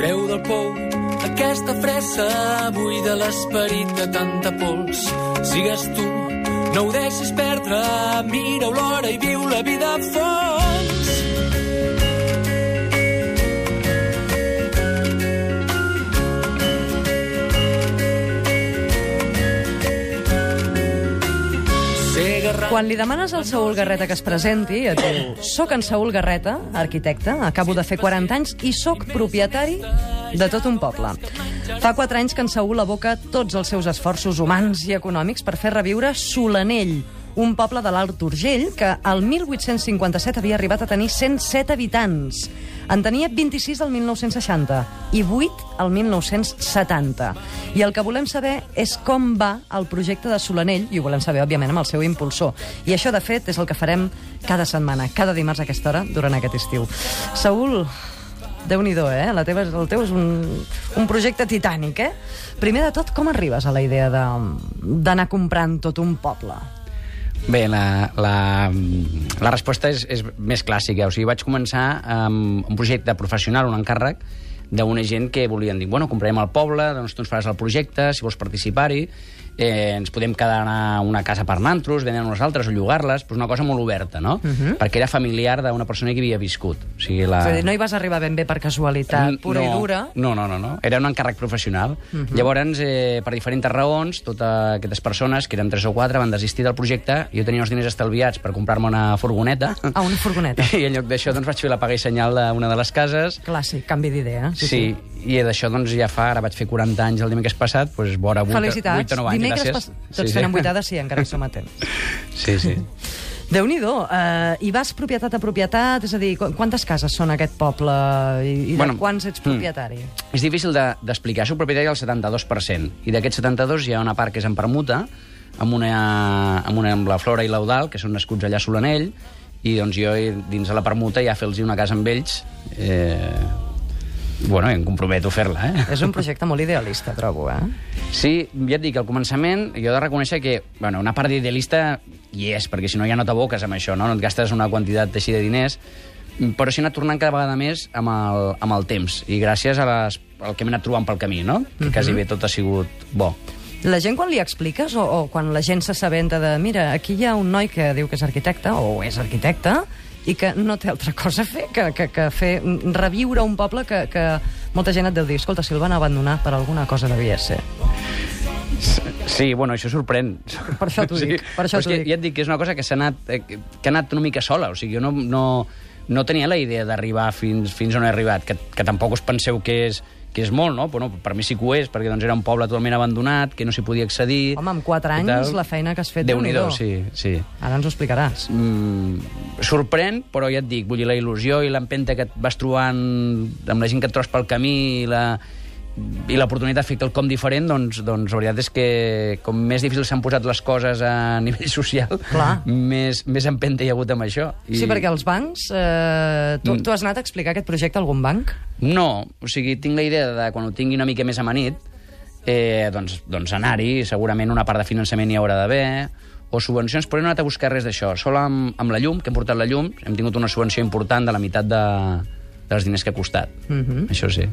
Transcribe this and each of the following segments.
Treu del pou aquesta fressa buida l'esperit de tanta pols. Sigues tu, no ho deixis perdre, mira l'hora i viu la vida a fons. Quan li demanes al Saúl Garreta que es presenti, et diu Soc en Saúl Garreta, arquitecte, acabo de fer 40 anys i sóc propietari de tot un poble. Fa 4 anys que en Saúl aboca tots els seus esforços humans i econòmics per fer reviure Solanell, un poble de l'Alt Urgell que al 1857 havia arribat a tenir 107 habitants. En tenia 26 al 1960 i 8 al 1970. I el que volem saber és com va el projecte de Solanell, i ho volem saber, òbviament, amb el seu impulsor. I això, de fet, és el que farem cada setmana, cada dimarts a aquesta hora, durant aquest estiu. Saúl, déu nhi eh? La teva, el teu és un, un projecte titànic, eh? Primer de tot, com arribes a la idea de- d'anar comprant tot un poble? Bé, la, la, la resposta és, és més clàssica. O sigui, vaig començar amb un projecte professional, un encàrrec, d'una gent que volien dir, bueno, comprarem el poble, doncs tu ens faràs el projecte, si vols participar-hi, eh, ens podem quedar a una casa per nantros, vendre nosaltres o llogar-les, doncs una cosa molt oberta, no? Perquè era familiar d'una persona que havia viscut. O sigui, la... Dir, no hi vas arribar ben bé per casualitat pura no, i dura. No, no, no, no. Era un encàrrec professional. Llavors, eh, per diferents raons, totes aquestes persones, que eren tres o quatre, van desistir del projecte. Jo tenia els diners estalviats per comprar-me una furgoneta. Ah, una furgoneta. I en lloc d'això doncs, vaig fer la paga i senyal d'una de les cases. Clàssic, canvi d'idea. Sí, sí. I d'això doncs, ja fa, ara vaig fer 40 anys el dimecres passat, doncs, vora 8, Felicitats. 8 o 9 anys. Dimecres gràcies. Tots fent embuitades, sí, encara som a temps. Sí, sí. Déu-n'hi-do. Uh, I vas propietat a propietat? És a dir, qu- quantes cases són aquest poble i, i Bueno, de quants ets mm. propietari? És difícil de- d'explicar. De, Soc propietari del 72%. I d'aquests 72 hi ha una part que és en permuta, amb, una, amb, una, amb la Flora i l'Eudal, que són nascuts allà a Solanell, i doncs jo, dins de la permuta, ja fer-los una casa amb ells... Eh, bueno, em comprometo a fer-la, eh? És un projecte molt idealista, trobo, eh? Sí, ja et dic, al començament jo he de reconèixer que bueno, una part d'idealista hi és, perquè si no ja no t'aboques amb això, no? no et gastes una quantitat així de diners, però s'ha anat tornant cada vegada més amb el, amb el temps, i gràcies a les, al que hem anat trobant pel camí, no? Que quasi bé tot ha sigut bo. La gent, quan li expliques, o, o quan la gent s'assabenta de mira, aquí hi ha un noi que diu que és arquitecte, o és arquitecte, i que no té altra cosa a fer que, que, que fer reviure un poble que, que molta gent et deu dir escolta, si el van abandonar per alguna cosa devia ser. Sí, bueno, això sorprèn. Per això t'ho dic, per això t'ho dic. Ja et dic que és una cosa que s'ha anat, eh, que que ha anat una mica sola. O sigui, jo no, no, no tenia la idea d'arribar fins, fins on he arribat, que, que tampoc us penseu que és, que és molt, no? Però no, per mi sí que ho és, perquè doncs, era un poble totalment abandonat, que no s'hi podia accedir... Home, amb 4 i anys la feina que has fet, Déu-n'hi-do, Déu-n'hi-do. sí, sí. Ara ens ho explicaràs. Mm, sorprèn, però ja et dic, vull dir, la il·lusió i l'empenta que et vas trobant amb la gent que et trobes pel camí i la i l'oportunitat fer quelcom diferent, doncs, doncs la veritat és que com més difícils s'han posat les coses a nivell social, Clar. més, més empenta hi ha hagut amb això. I... Sí, perquè els bancs... Eh, tu, Mm. tu has anat a explicar aquest projecte a algun banc? No, o sigui, tinc la idea de quan ho tingui una mica més amanit, eh, doncs, doncs anar-hi, segurament una part de finançament hi haurà d'haver, o subvencions, però no he anat a buscar res d'això. Sol amb, amb la llum, que hem portat la llum, hem tingut una subvenció important de la meitat de, dels diners que ha costat. Mhm. Això sí.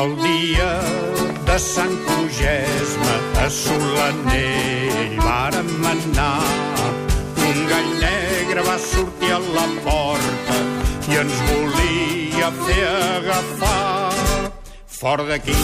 El dia de Sant Cugesma a Solanell vàrem anar. Un gall negre va sortir a la porta i ens volia fer agafar. Fora d'aquí,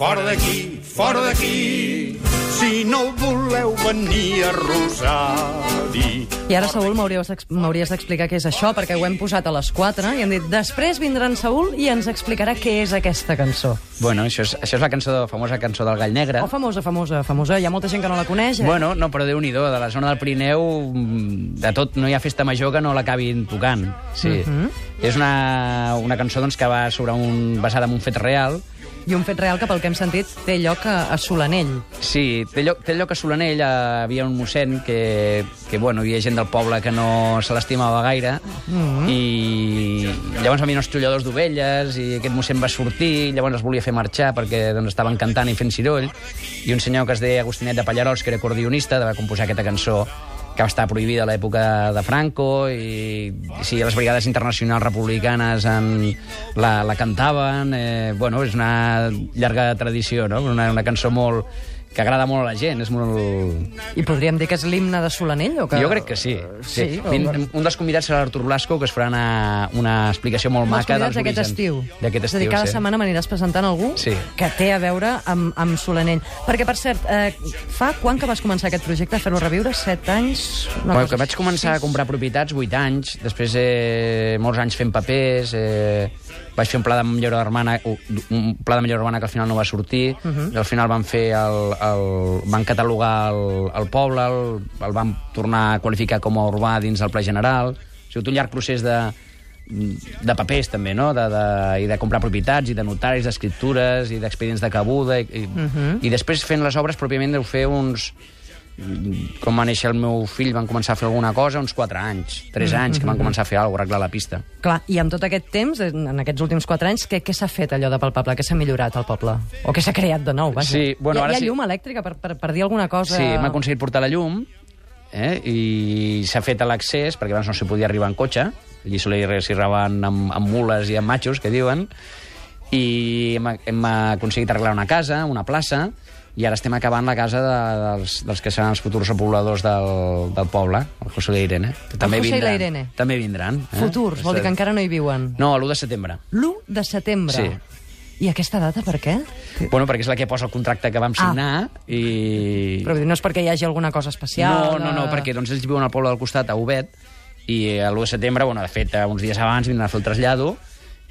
fora d'aquí, fora d'aquí. Si no voleu venir a Rosadi. I ara, Saúl, m'hauries d'ex- m'hauries d'explicar què és això, perquè ho hem posat a les 4 i hem dit, després vindrà en Saúl i ens explicarà què és aquesta cançó. Bueno, això és, això és la cançó, la famosa cançó del Gall Negre. Oh, famosa, famosa, famosa. Hi ha molta gent que no la coneix, eh? Bueno, no, però déu nhi de la zona del Pirineu, mm, de tot, no hi ha festa major que no l'acabin tocant. Sí. És una, una cançó doncs, que va sobre un, basada en un fet real, I un fet real que, pel que hem sentit, té lloc a, a Solanell. Sí, té lloc, té lloc a Solanell, eh, hi havia un mossèn que, que bueno, hi havia gent del poble que no se l'estimava gaire, Mm-hmm. i llavors van venir uns trolladors d'ovelles, i aquest mossèn va sortir, i llavors els volia fer marxar perquè doncs, estaven cantant i fent ciroll, i un senyor que es deia Agostinet de Pallarols, que era acordionista, va composar aquesta cançó que va estar prohibida a l'època de Franco i, i sí, les brigades internacionals republicanes en, la, la cantaven eh, bueno, és una llarga tradició no? una, una cançó molt que agrada molt a la gent és molt... I podríem dir que és l'himne de Solanell? O que... Jo crec que sí. sí. Sí, o- un dels convidats serà l'Artur Blasco, que es farà una, una explicació molt els maca dels d'aquest estiu. D'aquest És a dir, estiu, cada sí. setmana m'aniràs presentant algú Sí. que té a veure amb, amb Solanell. Perquè, per cert, eh, fa quan que vas començar aquest projecte, a fer-lo reviure? Set anys? Una Bueno, cosa que vaig començar a comprar propietats 8 anys, després eh, molts anys fent papers, eh, vaig fer un pla de millora urbana, un pla de millora urbana que al final no va sortir, uh -huh. al final van fer el, el, van catalogar el, el poble, el, el van tornar a qualificar com a urbà dins del Pla General, o sigui, un llarg procés de, de papers també, no? De, de, i de comprar propietats, i de notaris, d'escriptures, i d'expedients de cabuda, i, i, uh -huh. i després fent les obres pròpiament deu fer uns com va néixer el meu fill, van començar a fer alguna cosa uns 4 anys, 3 anys, que van començar a fer alguna cosa, arreglar la pista. Clar, i amb tot aquest temps, en en aquests últims quatre anys, què, què s'ha fet allò de pel poble? Què s'ha millorat al poble? O què s'ha creat de nou? Vaja? Sí, bueno, hi, ha- ara hi ha sí. llum elèctrica, per, per, per dir alguna cosa? Sí, m'ha aconseguit portar la llum, eh? i s'ha fet l'accés, perquè abans no s'hi podia arribar en cotxe, allí solia s'hi arribaven amb, amb mules i amb matxos, que diuen, i hem, hem aconseguit arreglar una casa, una plaça, i ara estem acabant la casa de, dels, dels que seran els futurs repobladors del, del poble, el José i la Irene. Que també José i la vindran, Irene. També vindran. Eh? Futurs, vol dir que encara no hi viuen. No, l'1 de setembre. L'1 de setembre. Sí. I aquesta data per què? Bueno, perquè és la que posa el contracte que vam signar i... Però no és perquè hi hagi alguna cosa especial? No, no, no, de- perquè doncs, ells viuen al poble del costat, a Obet, i l'1 de setembre, bueno, de fet, eh, uns dies abans vindran a fer el trasllado,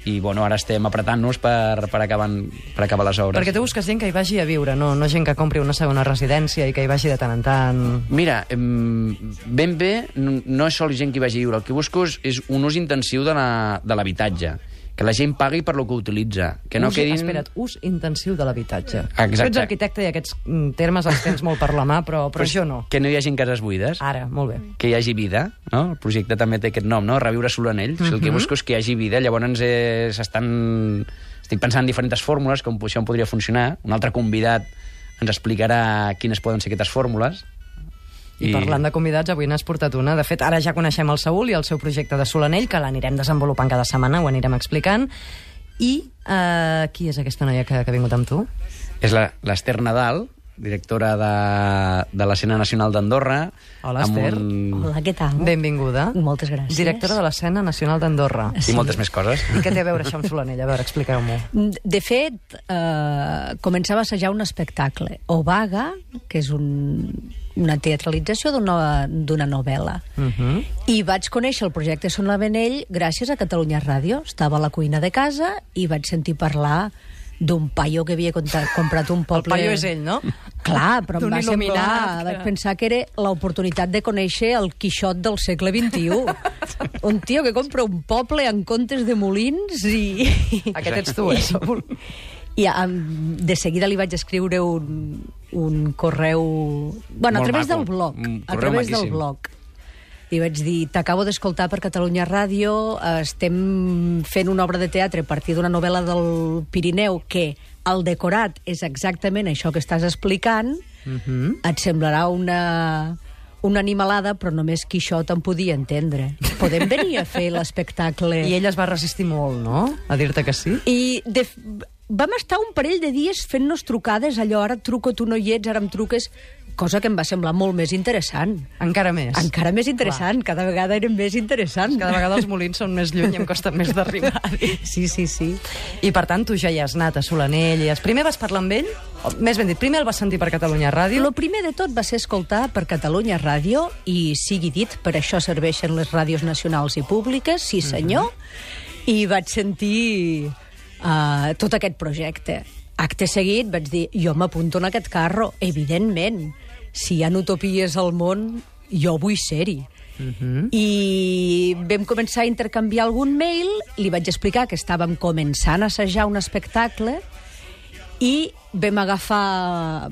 i bueno, ara estem apretant-nos per, per, acabar, per acabar les obres. Perquè tu busques gent que hi vagi a viure, no, no gent que compri una segona residència i que hi vagi de tant en tant... Mira, ben bé, no és sol gent que hi vagi a viure. El que busco és, és un ús intensiu de la- de l'habitatge. Que la gent pagui per lo que utilitza. Que no quedin... Espera't, ús intensiu de l'habitatge. Exacte. Tu ets arquitecte i aquests mm, termes els tens molt per la mà, però, però jo no. Que no hi hagi cases buides. Ara, molt bé. que hi hagi vida, no? El projecte també té aquest nom, no? Reviure Solanell. O sigui, el que busco és que hi hagi vida. Llavors eh, s'estan... Estic pensant en diferents fórmules, com això em podria funcionar. Un altre convidat ens explicarà quines poden ser aquestes fórmules. I, parlant de convidats, avui n'has portat una. De fet, ara ja coneixem el Saúl i el seu projecte de Solanell, que l'anirem desenvolupant cada setmana, ho anirem explicant. I eh, qui és aquesta noia que, que ha vingut amb tu? És la- l'Ester Nadal, directora de, de l'escena nacional d'Andorra. Hola, amb Ester. Un... Hola, què tal? Benvinguda. Moltes gràcies. Directora de l'escena nacional d'Andorra. I moltes més coses. I què té a veure això amb Solanell? A veure, expliqueu-m'ho. De fet, eh, començava a assajar un espectacle, Ovaga, que és un, una teatralització d'una d'una novel·la. Uh -huh. I vaig conèixer el projecte Son la Benell gràcies a Catalunya Ràdio. Estava a la cuina de casa i vaig sentir parlar d'un paio que havia comprat un El poble... paio és ell, no? Clar, però em va semblar... Vaig pensar que era l'oportunitat de conèixer el Quixot del segle XXI. un tio que compra un poble en comptes de molins i... Aquest ets tu, eh? I um, de seguida li vaig escriure un, un correu... Bueno, a Molt través maco. del blog. Un A través del maquíssim. blog. Li vaig dir, t'acabo d'escoltar per Catalunya Ràdio, estem fent una obra de teatre a partir d'una novel·la del Pirineu que el decorat és exactament això que estàs explicant, Mhm. et semblarà una, una animalada, però només Quixot en podia entendre. Podem venir a fer l'espectacle... I ell es va resistir molt, no?, a dir-te que sí. I de, vam estar un parell de dies fent-nos trucades, allò, ara et truco, tu no hi ets, ara em truques... cosa que em va semblar molt més interessant. Encara més. Encara més interessant, Clar. cada vegada eren més interessants. Cada vegada els molins són més lluny i em costa més d'arribar. Sí, sí, sí. I per tant, tu ja hi has anat a Solanell i has... Primer vas parlar amb ell? O, més ben dit, primer el vas sentir per Catalunya Ràdio? Lo primer de tot va ser escoltar per Catalunya Ràdio i, sigui dit, per això serveixen les ràdios nacionals i públiques, sí senyor, mm -hmm. i vaig sentir uh, tot aquest projecte. Acte seguit vaig dir, jo m'apunto en aquest carro, evidentment si hi ha utopies al món, jo vull ser-hi. Uh -huh. I vam començar a intercanviar algun mail, li vaig explicar que estàvem començant a assajar un espectacle i vam agafar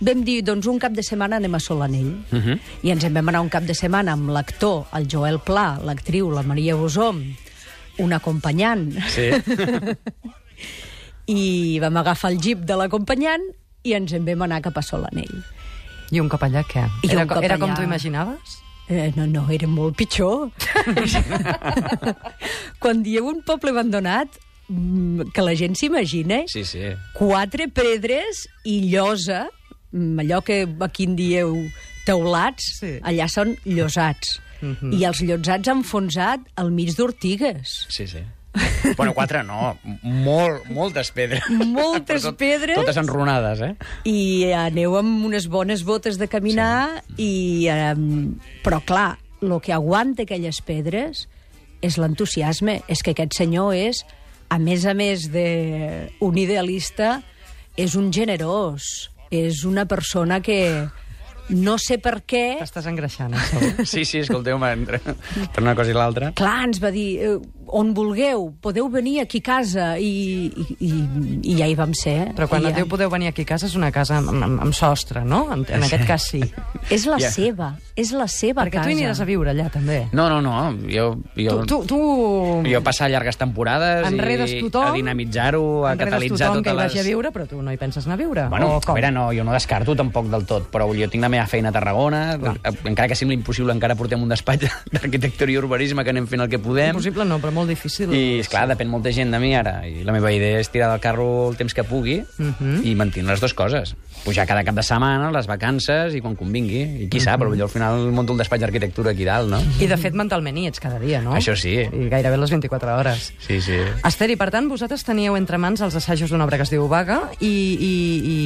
vam dir, doncs un cap de setmana anem a Solanell. Uh -huh. I ens en vam anar un cap de setmana amb l'actor, el Joel Pla, l'actriu, la Maria Bosom, un acompanyant. Sí. I vam agafar el jeep de l'acompanyant i ens en vam anar cap a Solanell. I un cop allà, què? I era, un cop era allà- com tu imaginaves? Eh, no, no, era molt pitjor. Quan dieu un poble abandonat, mm, que la gent s'imagina, Sí, sí. quatre pedres i llosa, mm, allò que aquí en dieu teulats, Sí. allà són llosats. I els llosats enfonsat al mig d'ortigues. Sí, sí. Bueno, quatre no, molt, moltes pedres. Moltes Però pedres. Totes enrunades, eh? I aneu amb unes bones botes de caminar, sí. i, um, però clar, el que aguanta aquelles pedres és l'entusiasme. És que aquest senyor és, a més a més d'un idealista, és un generós, és una persona que no sé per què... T'estàs engreixant, eh, Saúl? Sí, sí, escolteu-me, entre, per una cosa i l'altra. Clar, ens va dir, eh, on vulgueu, podeu venir aquí a casa, i, i, i, i ja hi vam ser. Però quan I et diu podeu venir aquí a casa és una casa amb, amb, amb sostre, no? En, en aquest cas sí. És la Ja. seva, és la seva Perquè casa. tu hi aniràs a viure allà, també. No, no, no, jo... jo... Tu, tu, tu... Jo passar llargues temporades Enredes i tothom, a dinamitzar-ho, a enredes catalitzar tothom que hi totes vagi a viure, però tu no hi penses anar a viure? Bueno, o a veure, no, jo no descarto tampoc del tot, però jo tinc la meva feina a Tarragona, eh, encara que sembli impossible, encara portem un despatx d'arquitectura i urbanisme que anem fent el que podem. Impossible no, però molt difícil. I, esclar, depèn molta gent de mi ara. I la meva idea és tirar del carro el temps que pugui Mhm. i mantenir les dues coses. Pujar cada cap de setmana, les vacances i quan convingui. I qui sap, Mhm. potser al final munto el despatx d'arquitectura aquí dalt, no? I de fet, mentalment hi ets cada dia, no? Això sí. I gairebé les 24 hores. Sí, sí. Esther, i per tant, vosaltres teníeu entre mans els assajos d'una obra que es diu Vaga i, i,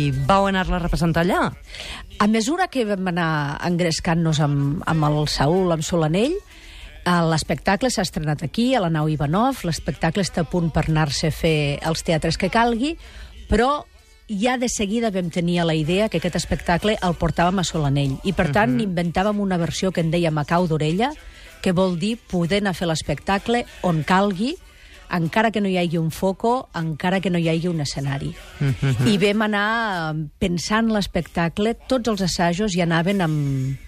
i vau anar-la a representar allà. A mesura que vam anar engrescant-nos amb, amb el Saúl, amb Solanell, l'espectacle s'ha estrenat aquí, a la nau Ivanov, l'espectacle està a punt per anar-se a fer els teatres que calgui, però ja de seguida vam tenir la idea que aquest espectacle el portàvem a Solanell. I per tant inventàvem una versió que en dèiem a cau d'orella que vol dir poder anar a fer l'espectacle on calgui encara que no hi hagi un foco, encara que no hi hagi un escenari. I vam anar eh, pensant l'espectacle, tots els assajos hi anaven amb,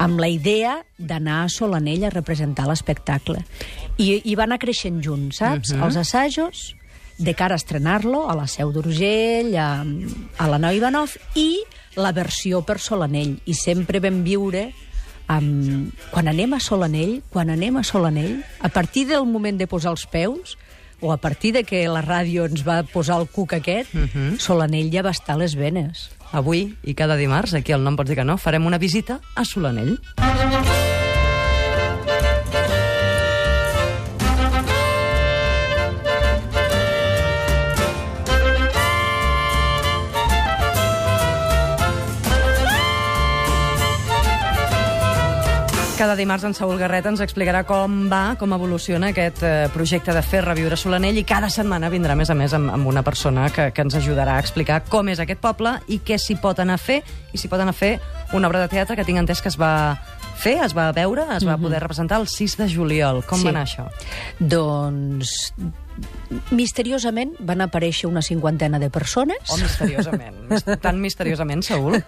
amb la idea d'anar a Solanell a representar l'espectacle. I, I va anar creixent junts, saps? Els assajos, de cara a estrenar-lo a la Seu d'Urgell, a, a la Nau Ivanov, i la versió per Solanell. I sempre vam viure amb... quan anem a Solanell, quan anem a Solanell, a partir del moment de posar els peus, o a partir de que la ràdio ens va posar el cuc aquest, Solanell ja va estar a les venes. Avui i cada dimarts, aquí al Nom Pots dir que no, farem una visita a Solanell. Cada dimarts en Saúl Garreta ens explicarà com va, com evoluciona aquest eh, projecte de fer reviure Solanell i cada setmana vindrà, a més a més, amb, amb una persona que, que ens ajudarà a explicar com és aquest poble i què s'hi pot anar a fer i s'hi pot anar a fer una obra de teatre que tinc entès que es va fer, es va veure, es va poder representar el 6 de juliol. Com Sí. va anar això? Doncs misteriosament van aparèixer una cinquantena de persones. Oh, misteriosament. Mis- Tan misteriosament, Saúl.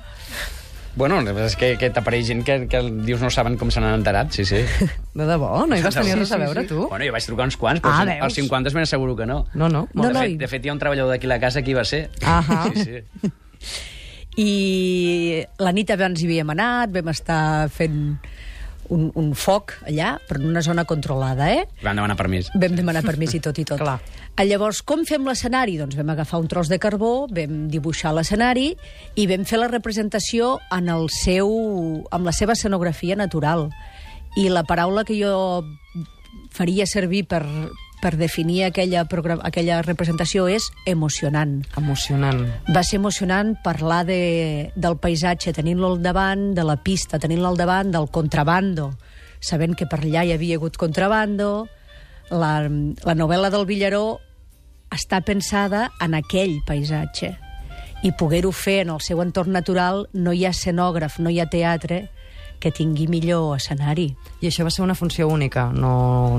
Bueno, és que, que t'apareix gent que, que dius no saben com se n'han enterat, sí, sí. De debò? No hi vas tenir res a veure, sí. tu? Bueno, jo vaig trucar uns quants, però Ah, ah, veus? els 50 ben asseguro que no. No, no. No, de, no, fet, de fet, hi ha un treballador d'aquí a la casa que hi va ser. Ahà. Sí, sí. I la nit abans hi havíem anat, vam estar fent un, un foc allà, però en una zona controlada, eh? Van demanar permís. Vam demanar permís i tot i tot. Clar. Ah, Llavors, com fem l'escenari? Doncs vam agafar un tros de carbó, vam dibuixar l'escenari i vam fer la representació en el seu, amb la seva escenografia natural. I la paraula que jo faria servir per, per definir aquella, aquella representació és emocionant. Emocionant. Va ser emocionant parlar de, del paisatge tenint-lo al davant, de la pista tenint-lo al davant, del contrabando, sabent que per allà hi havia hagut contrabando. La, la novel·la del Villaró està pensada en aquell paisatge i poder-ho fer en el seu entorn natural no hi ha escenògraf, no hi ha teatre que tingui millor escenari. I això va ser una funció única, no,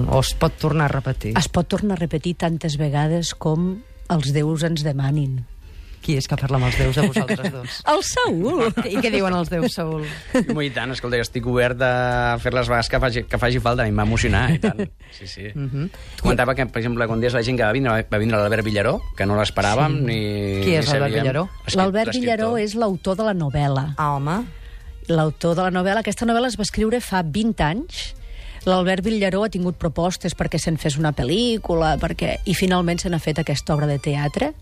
o es pot tornar a repetir? Es pot tornar a repetir tantes vegades com els déus ens demanin. Qui és que parla amb els déus de vosaltres dos? El Saúl! I què diuen els déus, Saúl? I tant, escolta, jo estic obert a fer les vegades que faci, que faci falta. A mi em va emocionar, i tant. Sí, sí. Mm. -hmm. Comentava que, per exemple, quan deies la gent que va vindre, va vindre l'Albert Villaró, que no l'esperàvem sí. ni Qui és l'Albert. Villaró? L'Albert. Villaró és l'autor de la novel·la. Ah, home. L'autor de la novel·la, aquesta novel·la es va escriure fa 20 anys. L'Albert Villaró ha tingut propostes perquè se'n fes una pel·lícula, perquè... i finalment se n'ha fet aquesta obra de teatre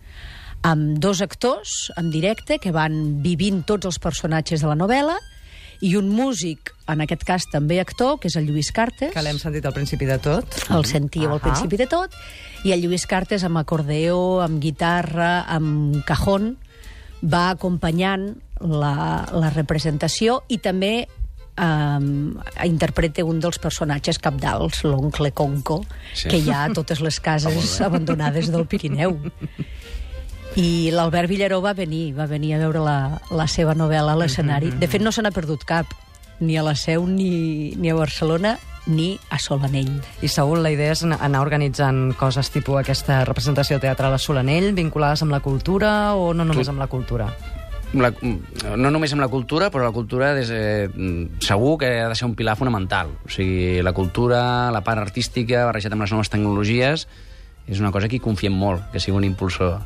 amb dos actors en directe que van vivint tots els personatges de la novel·la i un músic, en aquest cas també actor, que és el Lluís Cartes. Que l'hem sentit al principi de tot. El sentíeu al Ahà. principi de tot. I el Lluís Cartes amb acordeó, amb guitarra, amb cajón, va acompanyant la, la representació i també um, interpreta un dels personatges capdals, l'oncle Conco, Sí. que hi ha a totes les cases abandonades del Pirineu. I l'Albert Villaró va venir, va venir a veure la, la seva novel·la a l'escenari. De fet, no se n'ha perdut cap, ni a la Seu, ni, ni a Barcelona, ni a Solanell. I Saúl, la idea és anar organitzant coses tipus aquesta representació teatral a Solanell, vinculades amb la cultura o no només amb la cultura? La, no només amb la cultura, però la cultura des, eh, segur que ha de ser un pilar fonamental. O sigui, la cultura, la part artística, barrejat amb les noves tecnologies, és una cosa que hi confiem molt, que sigui un impulsor.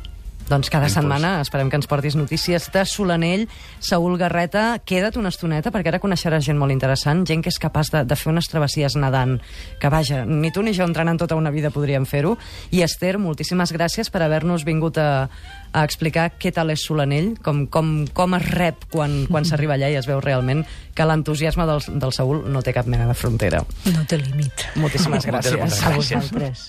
Doncs cada Impuls. setmana esperem que ens portis notícies de Solanell. Saúl Garreta, queda't una estoneta, perquè ara coneixeràs gent molt interessant, gent que és capaç de, de fer unes travessies nedant, que vaja, ni tu ni jo entrenant tota una vida podríem fer-ho. I Esther, moltíssimes gràcies per haver-nos vingut a, a explicar què tal és Solanell, com, com, com es rep quan, quan s'arriba allà i es veu realment que l'entusiasme del, del Saúl no té cap mena de frontera. No té límit. Moltíssimes gràcies. Moltes A gràcies. vosaltres.